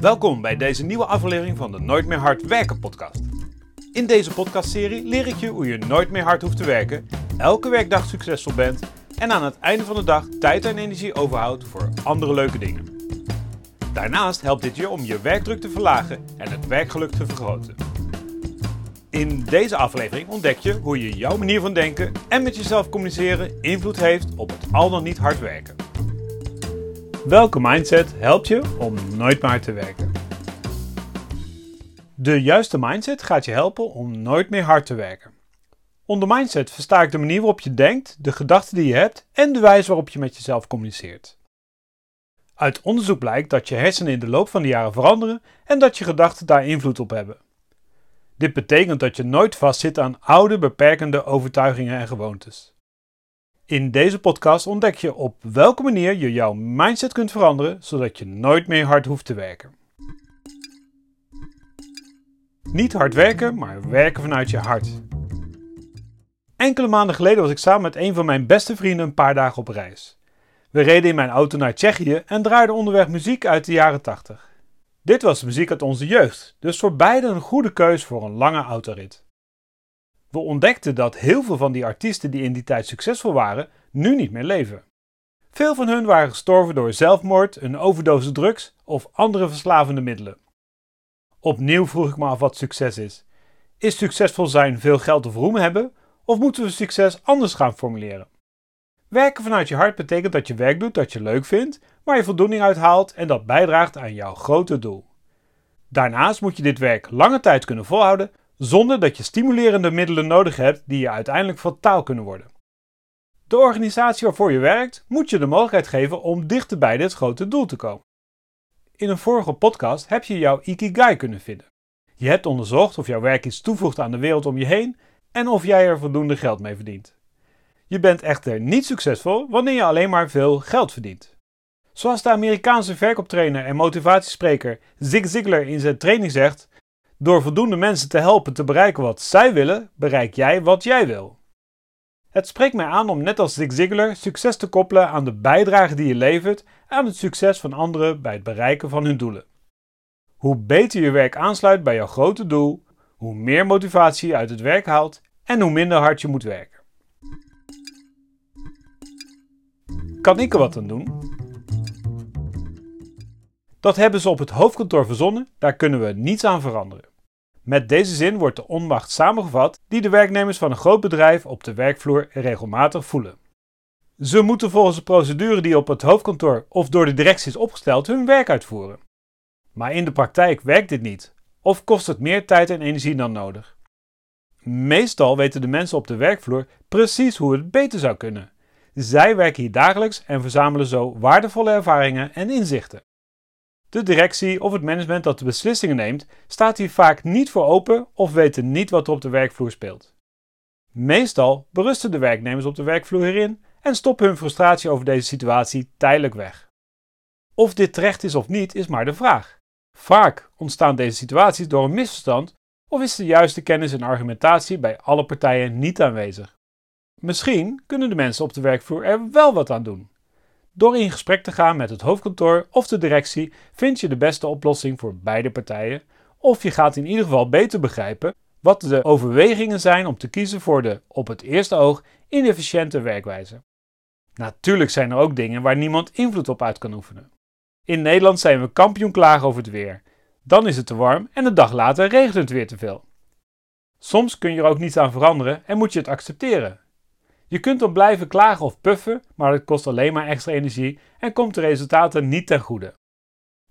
Welkom bij deze nieuwe aflevering van de Nooit meer hard werken podcast. In deze podcastserie leer ik je hoe je nooit meer hard hoeft te werken, elke werkdag succesvol bent en aan het einde van de dag tijd en energie overhoudt voor andere leuke dingen. Daarnaast helpt dit je om je werkdruk te verlagen en het werkgeluk te vergroten. In deze aflevering ontdek je hoe je jouw manier van denken en met jezelf communiceren invloed heeft op het al dan niet hard werken. Welke mindset helpt je om nooit meer te werken? De juiste mindset gaat je helpen om nooit meer hard te werken. Onder mindset versta ik de manier waarop je denkt, de gedachten die je hebt en de wijze waarop je met jezelf communiceert. Uit onderzoek blijkt dat je hersenen in de loop van de jaren veranderen en dat je gedachten daar invloed op hebben. Dit betekent dat je nooit vastzit aan oude, beperkende overtuigingen en gewoontes. In deze podcast ontdek je op welke manier je jouw mindset kunt veranderen, zodat je nooit meer hard hoeft te werken. Niet hard werken, maar werken vanuit je hart. Enkele maanden geleden was ik samen met een van mijn beste vrienden een paar dagen op reis. We reden in mijn auto naar Tsjechië en draaiden onderweg muziek uit de jaren 80. Dit was muziek uit onze jeugd, dus voor beiden een goede keus voor een lange autorit. We ontdekten dat heel veel van die artiesten die in die tijd succesvol waren, nu niet meer leven. Veel van hun waren gestorven door zelfmoord, een overdosis drugs of andere verslavende middelen. Opnieuw vroeg ik me af wat succes is. Is succesvol zijn veel geld of roem hebben, of moeten we succes anders gaan formuleren? Werken vanuit je hart betekent dat je werk doet dat je leuk vindt, waar je voldoening uit haalt en dat bijdraagt aan jouw grote doel. Daarnaast moet je dit werk lange tijd kunnen volhouden zonder dat je stimulerende middelen nodig hebt die je uiteindelijk fataal kunnen worden. De organisatie waarvoor je werkt moet je de mogelijkheid geven om dichter bij dit grote doel te komen. In een vorige podcast heb je jouw Ikigai kunnen vinden. Je hebt onderzocht of jouw werk iets toevoegt aan de wereld om je heen en of jij er voldoende geld mee verdient. Je bent echter niet succesvol wanneer je alleen maar veel geld verdient. Zoals de Amerikaanse verkooptrainer en motivatiespreker Zig Ziglar in zijn training zegt: Door voldoende mensen te helpen te bereiken wat zij willen, bereik jij wat jij wil. Het spreekt mij aan om net als Zig Ziglar succes te koppelen aan de bijdrage die je levert aan het succes van anderen bij het bereiken van hun doelen. Hoe beter je werk aansluit bij jouw grote doel, hoe meer motivatie je uit het werk haalt en hoe minder hard je moet werken. Kan ik er wat aan doen? Dat hebben ze op het hoofdkantoor verzonnen, daar kunnen we niets aan veranderen. Met deze zin wordt de onmacht samengevat die de werknemers van een groot bedrijf op de werkvloer regelmatig voelen. Ze moeten volgens de procedure die op het hoofdkantoor of door de directie is opgesteld hun werk uitvoeren. Maar in de praktijk werkt dit niet, of kost het meer tijd en energie dan nodig. Meestal weten de mensen op de werkvloer precies hoe het beter zou kunnen. Zij werken hier dagelijks en verzamelen zo waardevolle ervaringen en inzichten. De directie of het management dat de beslissingen neemt, staat hier vaak niet voor open of weten niet wat er op de werkvloer speelt. Meestal berusten de werknemers op de werkvloer hierin en stoppen hun frustratie over deze situatie tijdelijk weg. Of dit terecht is of niet, is maar de vraag. Vaak ontstaan deze situaties door een misverstand of is de juiste kennis en argumentatie bij alle partijen niet aanwezig. Misschien kunnen de mensen op de werkvloer er wel wat aan doen. Door in gesprek te gaan met het hoofdkantoor of de directie vind je de beste oplossing voor beide partijen, of je gaat in ieder geval beter begrijpen wat de overwegingen zijn om te kiezen voor de, op het eerste oog, inefficiënte werkwijze. Natuurlijk zijn er ook dingen waar niemand invloed op uit kan oefenen. In Nederland zijn we kampioen klagen over het weer. Dan is het te warm en een dag later regent het weer te veel. Soms kun je er ook niets aan veranderen en moet je het accepteren. Je kunt dan blijven klagen of puffen, maar het kost alleen maar extra energie en komt de resultaten niet ten goede.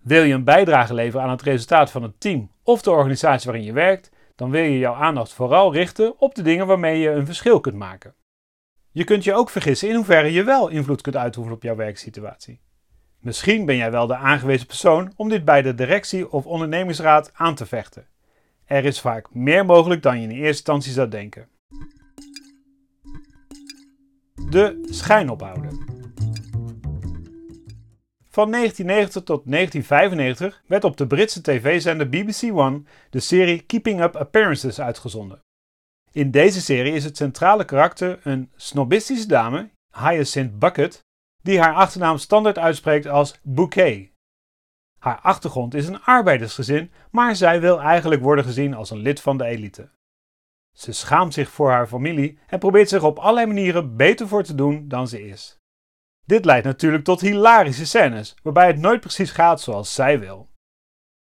Wil je een bijdrage leveren aan het resultaat van het team of de organisatie waarin je werkt, dan wil je jouw aandacht vooral richten op de dingen waarmee je een verschil kunt maken. Je kunt je ook vergissen in hoeverre je wel invloed kunt uitoefenen op jouw werksituatie. Misschien ben jij wel de aangewezen persoon om dit bij de directie of ondernemingsraad aan te vechten. Er is vaak meer mogelijk dan je in eerste instantie zou denken de schijn ophouden. Van 1990 tot 1995 werd op de Britse tv-zender BBC One de serie Keeping Up Appearances uitgezonden. In deze serie is het centrale karakter een snobistische dame, Hyacinth Bucket, die haar achternaam standaard uitspreekt als Bouquet. Haar achtergrond is een arbeidersgezin, maar zij wil eigenlijk worden gezien als een lid van de elite. Ze schaamt zich voor haar familie en probeert zich op allerlei manieren beter voor te doen dan ze is. Dit leidt natuurlijk tot hilarische scènes, waarbij het nooit precies gaat zoals zij wil.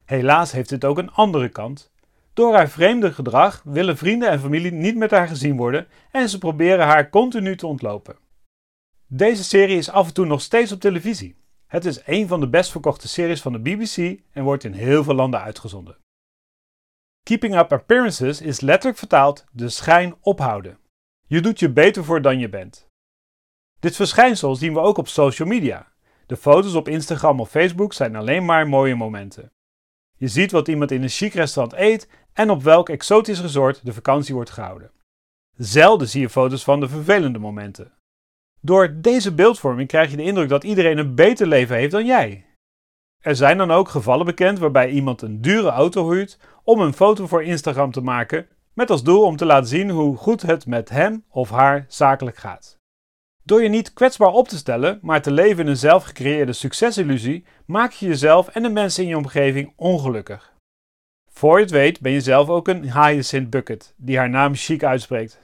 Helaas heeft dit ook een andere kant. Door haar vreemde gedrag willen vrienden en familie niet met haar gezien worden en ze proberen haar continu te ontlopen. Deze serie is af en toe nog steeds op televisie. Het is een van de best verkochte series van de BBC en wordt in heel veel landen uitgezonden. Keeping Up Appearances is letterlijk vertaald de schijn ophouden. Je doet je beter voor dan je bent. Dit verschijnsel zien we ook op social media. De foto's op Instagram of Facebook zijn alleen maar mooie momenten. Je ziet wat iemand in een chic restaurant eet en op welk exotisch resort de vakantie wordt gehouden. Zelden zie je foto's van de vervelende momenten. Door deze beeldvorming krijg je de indruk dat iedereen een beter leven heeft dan jij. Er zijn dan ook gevallen bekend waarbij iemand een dure auto huurt om een foto voor Instagram te maken, met als doel om te laten zien hoe goed het met hem of haar zakelijk gaat. Door je niet kwetsbaar op te stellen, maar te leven in een zelfgecreëerde succesillusie, maak je jezelf en de mensen in je omgeving ongelukkig. Voor je het weet ben je zelf ook een hyacinth bucket, die haar naam chic uitspreekt.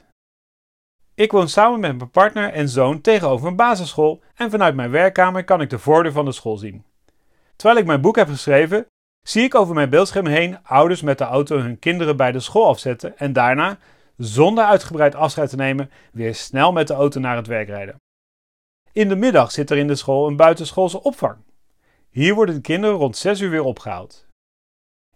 Ik woon samen met mijn partner en zoon tegenover een basisschool en vanuit mijn werkkamer kan ik de voordeur van de school zien. Terwijl ik mijn boek heb geschreven, zie ik over mijn beeldscherm heen ouders met de auto hun kinderen bij de school afzetten en daarna, zonder uitgebreid afscheid te nemen, weer snel met de auto naar het werk rijden. In de middag zit er in de school een buitenschoolse opvang. Hier worden de kinderen rond 6 uur weer opgehaald.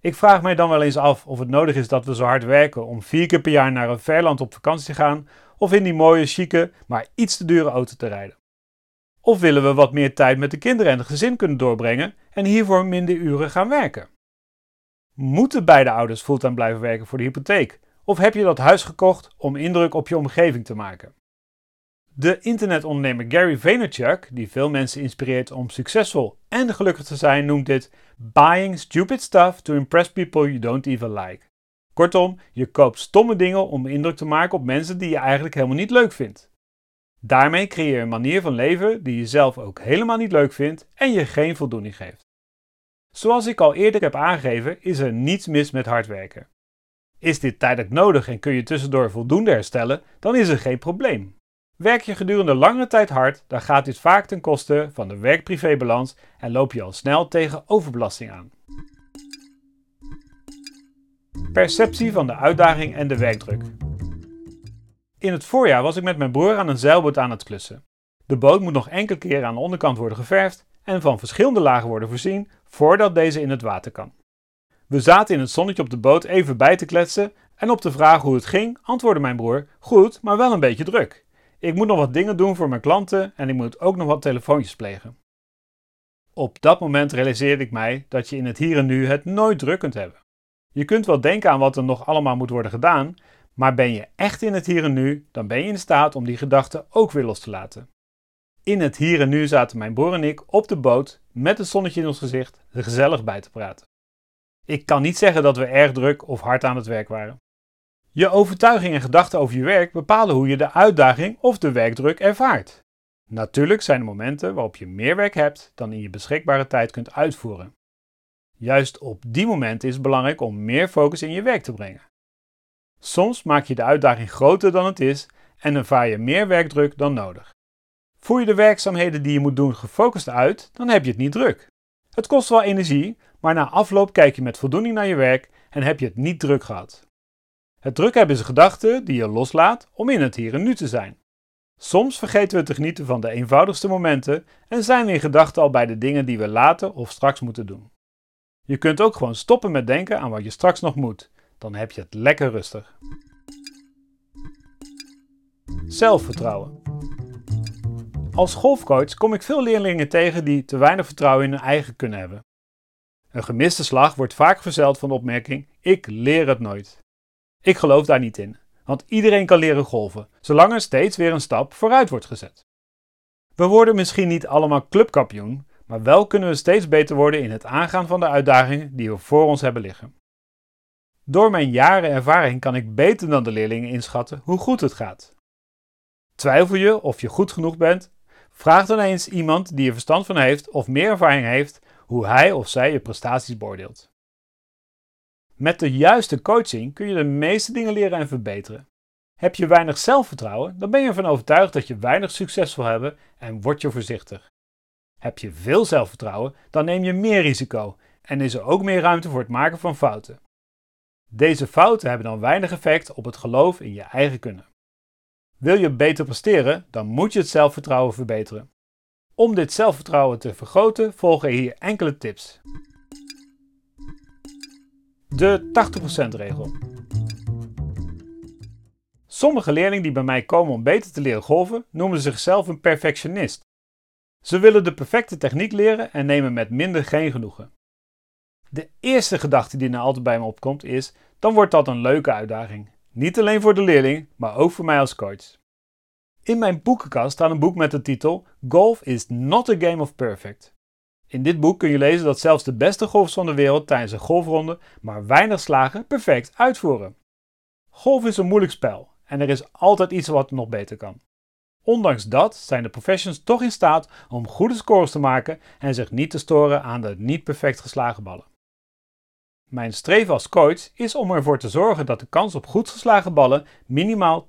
Ik vraag mij dan wel eens af of het nodig is dat we zo hard werken om vier keer per jaar naar een verland op vakantie te gaan of in die mooie, chique, maar iets te dure auto te rijden. Of willen we wat meer tijd met de kinderen en het gezin kunnen doorbrengen en hiervoor minder uren gaan werken? Moeten beide ouders fulltime blijven werken voor de hypotheek? Of heb je dat huis gekocht om indruk op je omgeving te maken? De internetondernemer Gary Vaynerchuk, die veel mensen inspireert om succesvol en gelukkig te zijn, noemt dit buying stupid stuff to impress people you don't even like. Kortom, je koopt stomme dingen om indruk te maken op mensen die je eigenlijk helemaal niet leuk vindt. Daarmee creëer je een manier van leven die je zelf ook helemaal niet leuk vindt en je geen voldoening geeft. Zoals ik al eerder heb aangegeven, is er niets mis met hard werken. Is dit tijdelijk nodig en kun je tussendoor voldoende herstellen, dan is er geen probleem. Werk je gedurende langere tijd hard, dan gaat dit vaak ten koste van de werk-privébalans en loop je al snel tegen overbelasting aan. Perceptie van de uitdaging en de werkdruk. In het voorjaar was ik met mijn broer aan een zeilboot aan het klussen. De boot moet nog enkele keren aan de onderkant worden geverfd en van verschillende lagen worden voorzien voordat deze in het water kan. We zaten in het zonnetje op de boot even bij te kletsen en op de vraag hoe het ging antwoordde mijn broer: Goed, maar wel een beetje druk. Ik moet nog wat dingen doen voor mijn klanten en ik moet ook nog wat telefoontjes plegen. Op dat moment realiseerde ik mij dat je in het hier en nu het nooit druk kunt hebben. Je kunt wel denken aan wat er nog allemaal moet worden gedaan, maar ben je echt in het hier en nu, dan ben je in staat om die gedachten ook weer los te laten. In het hier en nu zaten mijn broer en ik op de boot met het zonnetje in ons gezicht er gezellig bij te praten. Ik kan niet zeggen dat we erg druk of hard aan het werk waren. Je overtuiging en gedachten over je werk bepalen hoe je de uitdaging of de werkdruk ervaart. Natuurlijk zijn er momenten waarop je meer werk hebt dan in je beschikbare tijd kunt uitvoeren. Juist op die momenten is het belangrijk om meer focus in je werk te brengen. Soms maak je de uitdaging groter dan het is en ervaar je meer werkdruk dan nodig. Voer je de werkzaamheden die je moet doen gefocust uit, dan heb je het niet druk. Het kost wel energie, maar na afloop kijk je met voldoening naar je werk en heb je het niet druk gehad. Het druk hebben is een gedachte die je loslaat om in het hier en nu te zijn. Soms vergeten we te genieten van de eenvoudigste momenten en zijn we in gedachten al bij de dingen die we later of straks moeten doen. Je kunt ook gewoon stoppen met denken aan wat je straks nog moet. Dan heb je het lekker rustig. Zelfvertrouwen. Als golfcoach kom ik veel leerlingen tegen die te weinig vertrouwen in hun eigen kunnen hebben. Een gemiste slag wordt vaak verzeld van de opmerking: Ik leer het nooit. Ik geloof daar niet in, want iedereen kan leren golven, zolang er steeds weer een stap vooruit wordt gezet. We worden misschien niet allemaal clubkampioen, maar wel kunnen we steeds beter worden in het aangaan van de uitdagingen die we voor ons hebben liggen. Door mijn jaren ervaring kan ik beter dan de leerlingen inschatten hoe goed het gaat. Twijfel je of je goed genoeg bent? Vraag dan eens iemand die er verstand van heeft of meer ervaring heeft hoe hij of zij je prestaties beoordeelt. Met de juiste coaching kun je de meeste dingen leren en verbeteren. Heb je weinig zelfvertrouwen, dan ben je ervan overtuigd dat je weinig succes wil hebben en word je voorzichtig. Heb je veel zelfvertrouwen, dan neem je meer risico en is er ook meer ruimte voor het maken van fouten. Deze fouten hebben dan weinig effect op het geloof in je eigen kunnen. Wil je beter presteren, dan moet je het zelfvertrouwen verbeteren. Om dit zelfvertrouwen te vergroten volgen hier enkele tips. De 80% regel. Sommige leerlingen die bij mij komen om beter te leren golven, noemen zichzelf een perfectionist. Ze willen de perfecte techniek leren en nemen met minder geen genoegen. De eerste gedachte die nou altijd bij me opkomt is: dan wordt dat een leuke uitdaging. Niet alleen voor de leerling, maar ook voor mij als coach. In mijn boekenkast staat een boek met de titel Golf is not a game of perfect. In dit boek kun je lezen dat zelfs de beste golfers van de wereld tijdens een golfronde maar weinig slagen perfect uitvoeren. Golf is een moeilijk spel en er is altijd iets wat nog beter kan. Ondanks dat zijn de professionals toch in staat om goede scores te maken en zich niet te storen aan de niet perfect geslagen ballen. Mijn streven als coach is om ervoor te zorgen dat de kans op goed geslagen ballen minimaal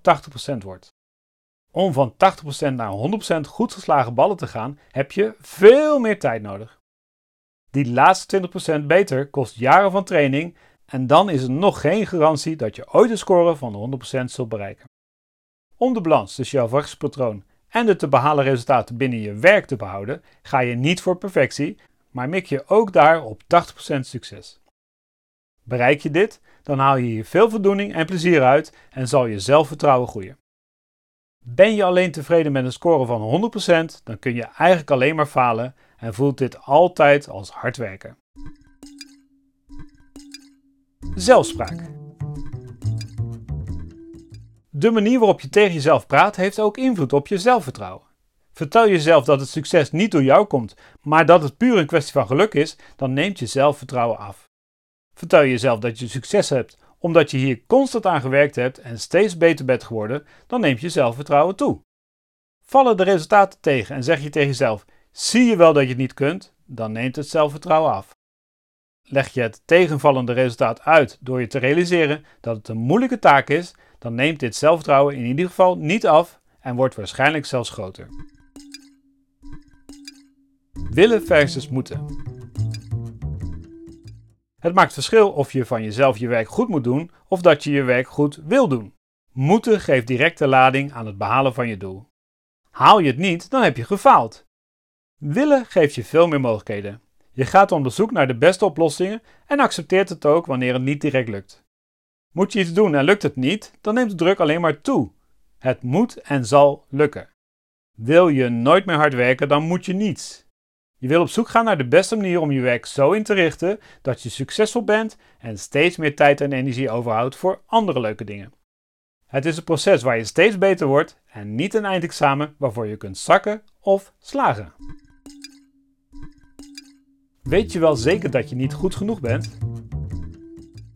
80% wordt. Om van 80% naar 100% goed geslagen ballen te gaan, heb je veel meer tijd nodig. Die laatste 20% beter kost jaren van training en dan is er nog geen garantie dat je ooit een score van 100% zult bereiken. Om de balans tussen jouw vachtspatroon en de te behalen resultaten binnen je werk te behouden, ga je niet voor perfectie, maar mik je ook daar op 80% succes. Bereik je dit, dan haal je hier veel voldoening en plezier uit en zal je zelfvertrouwen groeien. Ben je alleen tevreden met een score van 100%, dan kun je eigenlijk alleen maar falen en voelt dit altijd als hard werken. Zelfspraak. De manier waarop je tegen jezelf praat heeft ook invloed op je zelfvertrouwen. Vertel jezelf dat het succes niet door jou komt, maar dat het puur een kwestie van geluk is, dan neemt je zelfvertrouwen af. Vertel jezelf dat je succes hebt omdat je hier constant aan gewerkt hebt en steeds beter bent geworden, dan neemt je zelfvertrouwen toe. Vallen de resultaten tegen en zeg je tegen jezelf: zie je wel dat je het niet kunt, dan neemt het zelfvertrouwen af. Leg je het tegenvallende resultaat uit door je te realiseren dat het een moeilijke taak is, dan neemt dit zelfvertrouwen in ieder geval niet af en wordt waarschijnlijk zelfs groter. Willen versus moeten. Het maakt verschil of je van jezelf je werk goed moet doen of dat je je werk goed wil doen. Moeten geeft directe lading aan het behalen van je doel. Haal je het niet, dan heb je gefaald. Willen geeft je veel meer mogelijkheden. Je gaat op zoek naar de beste oplossingen en accepteert het ook wanneer het niet direct lukt. Moet je iets doen en lukt het niet, dan neemt de druk alleen maar toe. Het moet en zal lukken. Wil je nooit meer hard werken, dan moet je niets. Je wil op zoek gaan naar de beste manier om je werk zo in te richten dat je succesvol bent en steeds meer tijd en energie overhoudt voor andere leuke dingen. Het is een proces waar je steeds beter wordt en niet een eindexamen waarvoor je kunt zakken of slagen. Weet je wel zeker dat je niet goed genoeg bent?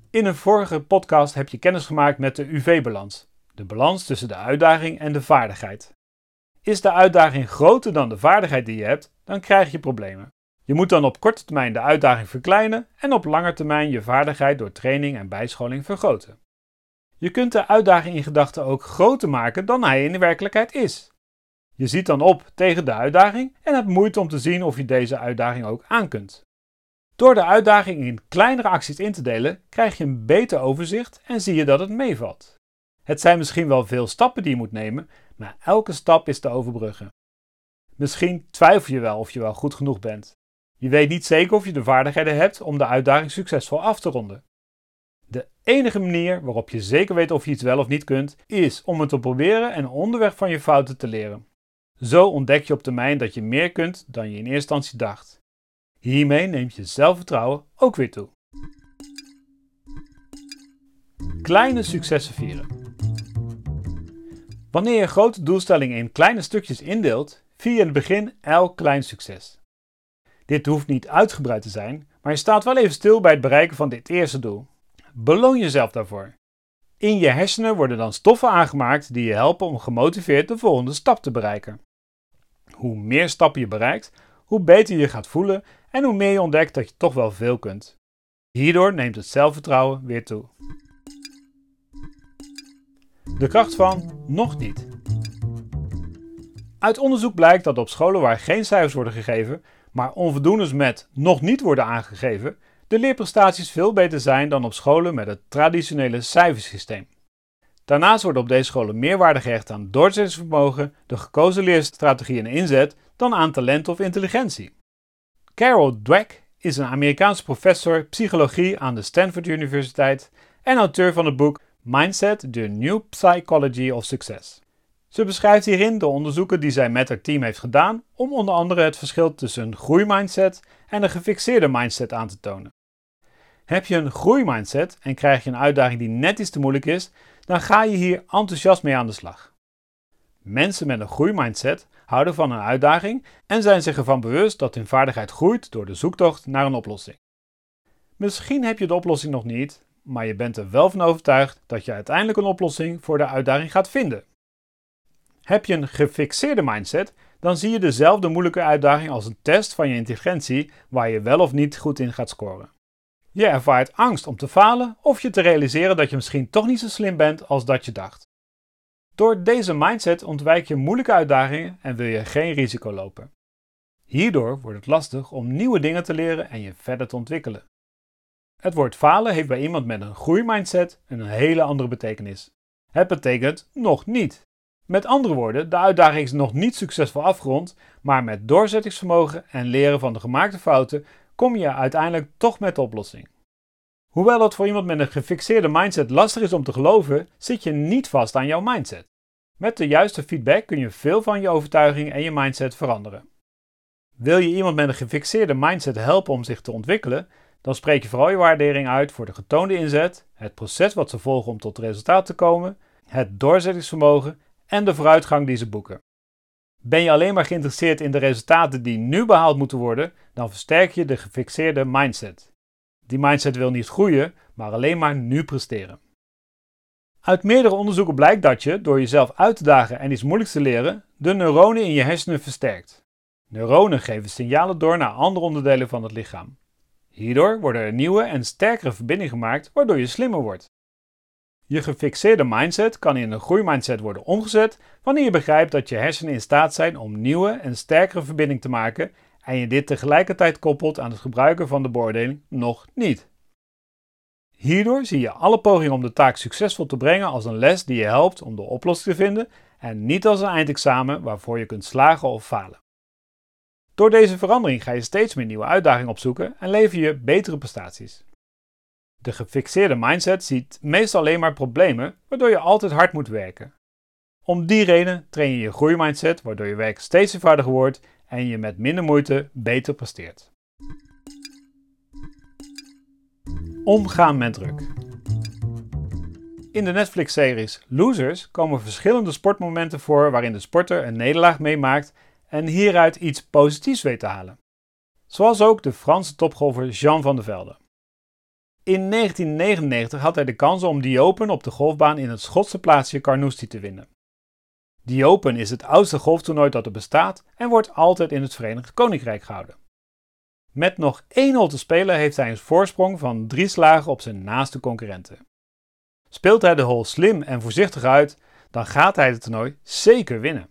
In een vorige podcast heb je kennis gemaakt met de UV-balans, de balans tussen de uitdaging en de vaardigheid. Is de uitdaging groter dan de vaardigheid die je hebt, dan krijg je problemen. Je moet dan op korte termijn de uitdaging verkleinen en op lange termijn je vaardigheid door training en bijscholing vergroten. Je kunt de uitdaging in gedachten ook groter maken dan hij in de werkelijkheid is. Je ziet dan op tegen de uitdaging en hebt moeite om te zien of je deze uitdaging ook aan kunt. Door de uitdaging in kleinere acties in te delen, krijg je een beter overzicht en zie je dat het meevalt. Het zijn misschien wel veel stappen die je moet nemen, maar elke stap is te overbruggen. Misschien twijfel je wel of je wel goed genoeg bent. Je weet niet zeker of je de vaardigheden hebt om de uitdaging succesvol af te ronden. De enige manier waarop je zeker weet of je iets wel of niet kunt, is om het te proberen en onderweg van je fouten te leren. Zo ontdek je op termijn dat je meer kunt dan je in eerste instantie dacht. Hiermee neemt je zelfvertrouwen ook weer toe. Kleine successen vieren. Wanneer je grote doelstellingen in kleine stukjes indeelt, vier je in het begin elk klein succes. Dit hoeft niet uitgebreid te zijn, maar je staat wel even stil bij het bereiken van dit eerste doel. Beloon jezelf daarvoor. In je hersenen worden dan stoffen aangemaakt die je helpen om gemotiveerd de volgende stap te bereiken. Hoe meer stappen je bereikt, hoe beter je gaat voelen en hoe meer je ontdekt dat je toch wel veel kunt. Hierdoor neemt het zelfvertrouwen weer toe. De kracht van nog niet. Uit onderzoek blijkt dat op scholen waar geen cijfers worden gegeven, maar onvoldoendes met nog niet worden aangegeven, de leerprestaties veel beter zijn dan op scholen met het traditionele cijfersysteem. Daarnaast wordt op deze scholen meer waarde gehecht aan doorzettingsvermogen, de gekozen leerstrategie en inzet, dan aan talent of intelligentie. Carol Dweck is een Amerikaanse professor psychologie aan de Stanford Universiteit en auteur van het boek Mindset: The New Psychology of Success. Ze beschrijft hierin de onderzoeken die zij met haar team heeft gedaan om onder andere het verschil tussen een groeimindset en een gefixeerde mindset aan te tonen. Heb je een groeimindset en krijg je een uitdaging die net iets te moeilijk is, dan ga je hier enthousiast mee aan de slag. Mensen met een groeimindset houden van een uitdaging en zijn zich ervan bewust dat hun vaardigheid groeit door de zoektocht naar een oplossing. Misschien heb je de oplossing nog niet, maar je bent er wel van overtuigd dat je uiteindelijk een oplossing voor de uitdaging gaat vinden. Heb je een gefixeerde mindset, dan zie je dezelfde moeilijke uitdaging als een test van je intelligentie waar je wel of niet goed in gaat scoren. Je ervaart angst om te falen of je te realiseren dat je misschien toch niet zo slim bent als dat je dacht. Door deze mindset ontwijk je moeilijke uitdagingen en wil je geen risico lopen. Hierdoor wordt het lastig om nieuwe dingen te leren en je verder te ontwikkelen. Het woord falen heeft bij iemand met een groeimindset een hele andere betekenis. Het betekent nog niet. Met andere woorden, de uitdaging is nog niet succesvol afgerond, maar met doorzettingsvermogen en leren van de gemaakte fouten kom je uiteindelijk toch met de oplossing. Hoewel het voor iemand met een gefixeerde mindset lastig is om te geloven, zit je niet vast aan jouw mindset. Met de juiste feedback kun je veel van je overtuiging en je mindset veranderen. Wil je iemand met een gefixeerde mindset helpen om zich te ontwikkelen, dan spreek je vooral je waardering uit voor de getoonde inzet, het proces wat ze volgen om tot resultaat te komen, het doorzettingsvermogen en de vooruitgang die ze boeken. Ben je alleen maar geïnteresseerd in de resultaten die nu behaald moeten worden, dan versterk je de gefixeerde mindset. Die mindset wil niet groeien, maar alleen maar nu presteren. Uit meerdere onderzoeken blijkt dat je, door jezelf uit te dagen en iets moeilijks te leren, de neuronen in je hersenen versterkt. Neuronen geven signalen door naar andere onderdelen van het lichaam. Hierdoor worden er nieuwe en sterkere verbindingen gemaakt, waardoor je slimmer wordt. Je gefixeerde mindset kan in een groeimindset worden omgezet wanneer je begrijpt dat je hersenen in staat zijn om nieuwe en sterkere verbindingen te maken en je dit tegelijkertijd koppelt aan het gebruiken van de beoordeling nog niet. Hierdoor zie je alle pogingen om de taak succesvol te brengen als een les die je helpt om de oplossing te vinden en niet als een eindexamen waarvoor je kunt slagen of falen. Door deze verandering ga je steeds meer nieuwe uitdagingen opzoeken en lever je betere prestaties. De gefixeerde mindset ziet meestal alleen maar problemen, waardoor je altijd hard moet werken. Om die reden train je je groeimindset, waardoor je werk steeds eenvoudiger wordt en je met minder moeite beter presteert. Omgaan met druk. In de Netflix-series Losers komen verschillende sportmomenten voor waarin de sporter een nederlaag meemaakt en hieruit iets positiefs weet te halen. Zoals ook de Franse topgolfer Jean van der Velde. In 1999 had hij de kans om die Open op de golfbaan in het Schotse plaatsje Carnoustie te winnen. Die Open is het oudste golftoernooi dat er bestaat en wordt altijd in het Verenigd Koninkrijk gehouden. Met nog één hol te spelen heeft hij een voorsprong van drie slagen op zijn naaste concurrenten. Speelt hij de hol slim en voorzichtig uit, dan gaat hij het toernooi zeker winnen.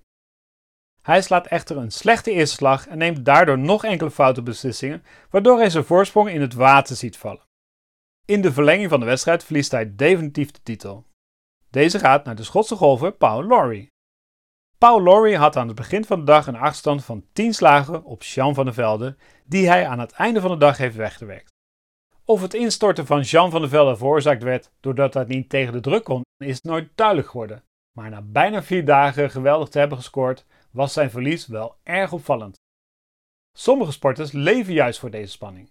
Hij slaat echter een slechte eerste slag en neemt daardoor nog enkele foute beslissingen, waardoor hij zijn voorsprong in het water ziet vallen. In de verlenging van de wedstrijd verliest hij definitief de titel. Deze gaat naar de Schotse golfer Paul Lawrie. Paul Lawrie had aan het begin van de dag een achterstand van 10 slagen op Jean van der Velde, die hij aan het einde van de dag heeft weggewerkt. Of het instorten van Jean van der Velde veroorzaakt werd doordat hij niet tegen de druk kon, is nooit duidelijk geworden. Maar na bijna vier dagen geweldig te hebben gescoord, was zijn verlies wel erg opvallend. Sommige sporters leven juist voor deze spanning.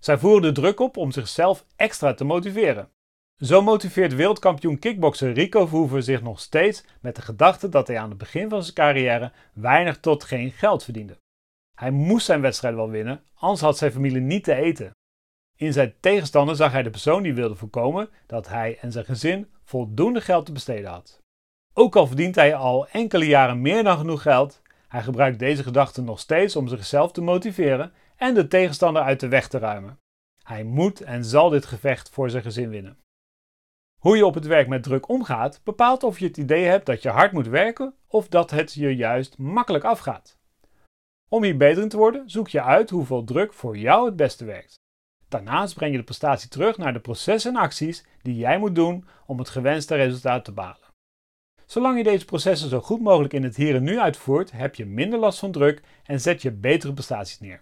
Zij voeren de druk op om zichzelf extra te motiveren. Zo motiveert wereldkampioen kickbokser Rico Verhoeven zich nog steeds met de gedachte dat hij aan het begin van zijn carrière weinig tot geen geld verdiende. Hij moest zijn wedstrijd wel winnen, anders had zijn familie niet te eten. In zijn tegenstander zag hij de persoon die wilde voorkomen dat hij en zijn gezin voldoende geld te besteden had. Ook al verdient hij al enkele jaren meer dan genoeg geld, Hij gebruikt deze gedachten nog steeds om zichzelf te motiveren en de tegenstander uit de weg te ruimen. Hij moet en zal dit gevecht voor zijn gezin winnen. Hoe je op het werk met druk omgaat, bepaalt of je het idee hebt dat je hard moet werken of dat het je juist makkelijk afgaat. Om hier beter in te worden, zoek je uit hoeveel druk voor jou het beste werkt. Daarnaast breng je de prestatie terug naar de processen en acties die jij moet doen om het gewenste resultaat te behalen. Zolang je deze processen zo goed mogelijk in het hier en nu uitvoert, heb je minder last van druk en zet je betere prestaties neer.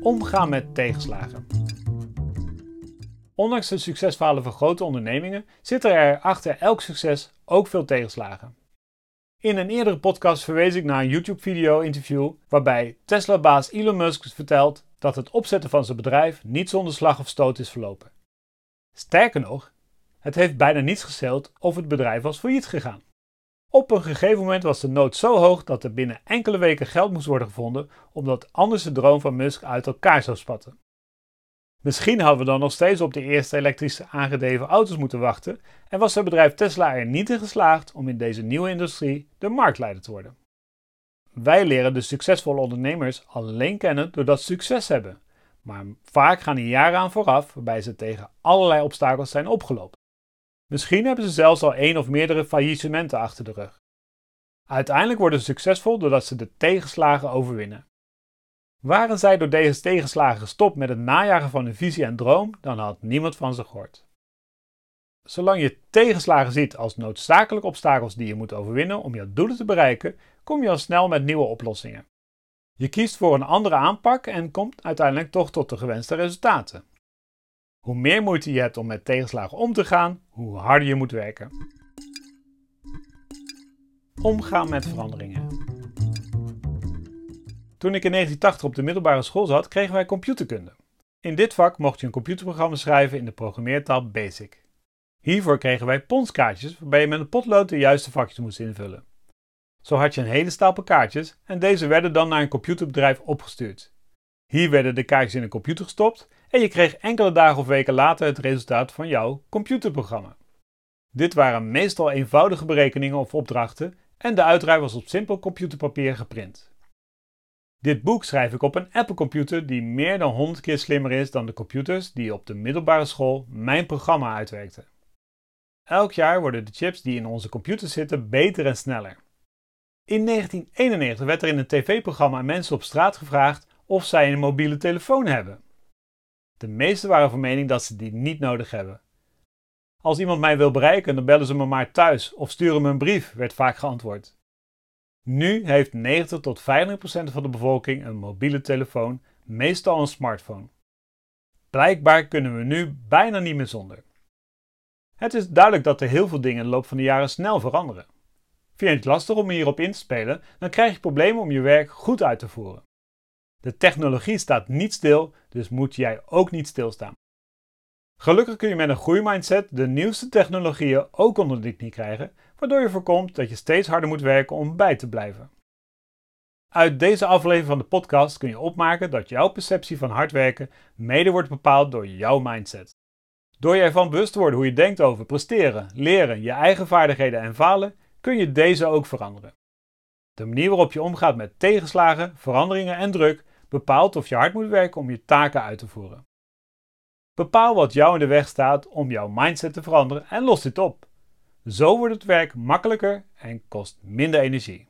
Omgaan met tegenslagen. Ondanks de succesverhalen van grote ondernemingen zitten er achter elk succes ook veel tegenslagen. In een eerdere podcast verwees ik naar een YouTube-video-interview waarbij Tesla-baas Elon Musk vertelt dat het opzetten van zijn bedrijf niet zonder slag of stoot is verlopen. Sterker nog, het heeft bijna niets gescheeld of het bedrijf was failliet gegaan. Op een gegeven moment was de nood zo hoog dat er binnen enkele weken geld moest worden gevonden, omdat anders de droom van Musk uit elkaar zou spatten. Misschien hadden we dan nog steeds op de eerste elektrische aangedreven auto's moeten wachten en was het bedrijf Tesla er niet in geslaagd om in deze nieuwe industrie de marktleider te worden. Wij leren de succesvolle ondernemers alleen kennen doordat ze succes hebben, maar vaak gaan er jaren aan vooraf waarbij ze tegen allerlei obstakels zijn opgelopen. Misschien hebben ze zelfs al één of meerdere faillissementen achter de rug. Uiteindelijk worden ze succesvol doordat ze de tegenslagen overwinnen. Waren zij door deze tegenslagen gestopt met het najagen van hun visie en droom, dan had niemand van ze gehoord. Zolang je tegenslagen ziet als noodzakelijke obstakels die je moet overwinnen om je doelen te bereiken, kom je al snel met nieuwe oplossingen. Je kiest voor een andere aanpak en komt uiteindelijk toch tot de gewenste resultaten. Hoe meer moeite je hebt om met tegenslagen om te gaan, hoe harder je moet werken. Omgaan met veranderingen. Toen ik in 1980 op de middelbare school zat, kregen wij computerkunde. In dit vak mocht je een computerprogramma schrijven in de programmeertaal BASIC. Hiervoor kregen wij ponskaartjes waarbij je met een potlood de juiste vakjes moest invullen. Zo had je een hele stapel kaartjes en deze werden dan naar een computerbedrijf opgestuurd. Hier werden de kaartjes in een computer gestopt en je kreeg enkele dagen of weken later het resultaat van jouw computerprogramma. Dit waren meestal eenvoudige berekeningen of opdrachten en de uitdraai was op simpel computerpapier geprint. Dit boek schrijf ik op een Apple computer die meer dan 100 keer slimmer is dan de computers die op de middelbare school mijn programma uitwerkten. Elk jaar worden de chips die in onze computers zitten beter en sneller. In 1991 werd er in een tv-programma aan mensen op straat gevraagd of zij een mobiele telefoon hebben. De meesten waren van mening dat ze die niet nodig hebben. Als iemand mij wil bereiken, dan bellen ze me maar thuis of sturen me een brief, werd vaak geantwoord. Nu heeft 90 tot 95% van de bevolking een mobiele telefoon, meestal een smartphone. Blijkbaar kunnen we nu bijna niet meer zonder. Het is duidelijk dat er heel veel dingen in de loop van de jaren snel veranderen. Vind je het lastig om hierop in te spelen, dan krijg je problemen om je werk goed uit te voeren. De technologie staat niet stil, dus moet jij ook niet stilstaan. Gelukkig kun je met een groeimindset de nieuwste technologieën ook onder de knie krijgen, waardoor je voorkomt dat je steeds harder moet werken om bij te blijven. Uit deze aflevering van de podcast kun je opmaken dat jouw perceptie van hard werken mede wordt bepaald door jouw mindset. Door je ervan bewust te worden hoe je denkt over presteren, leren, je eigen vaardigheden en falen, kun je deze ook veranderen. De manier waarop je omgaat met tegenslagen, veranderingen en druk bepaalt of je hard moet werken om je taken uit te voeren. Bepaal wat jou in de weg staat om jouw mindset te veranderen en los dit op. Zo wordt het werk makkelijker en kost minder energie.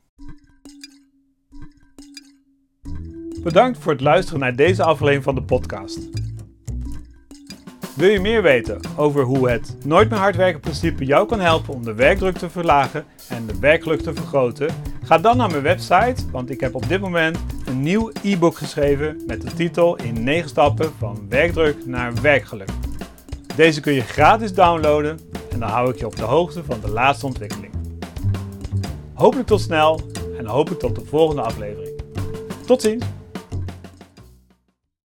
Bedankt voor het luisteren naar deze aflevering van de podcast. Wil je meer weten over hoe het nooit meer hard werken principe jou kan helpen om de werkdruk te verlagen en de werkgeluk te vergroten? Ga dan naar mijn website, want ik heb op dit moment een nieuw e-book geschreven met de titel In 9 stappen van werkdruk naar werkgeluk. Deze kun je gratis downloaden en dan hou ik je op de hoogte van de laatste ontwikkeling. Hopelijk tot snel en hopelijk tot de volgende aflevering. Tot ziens!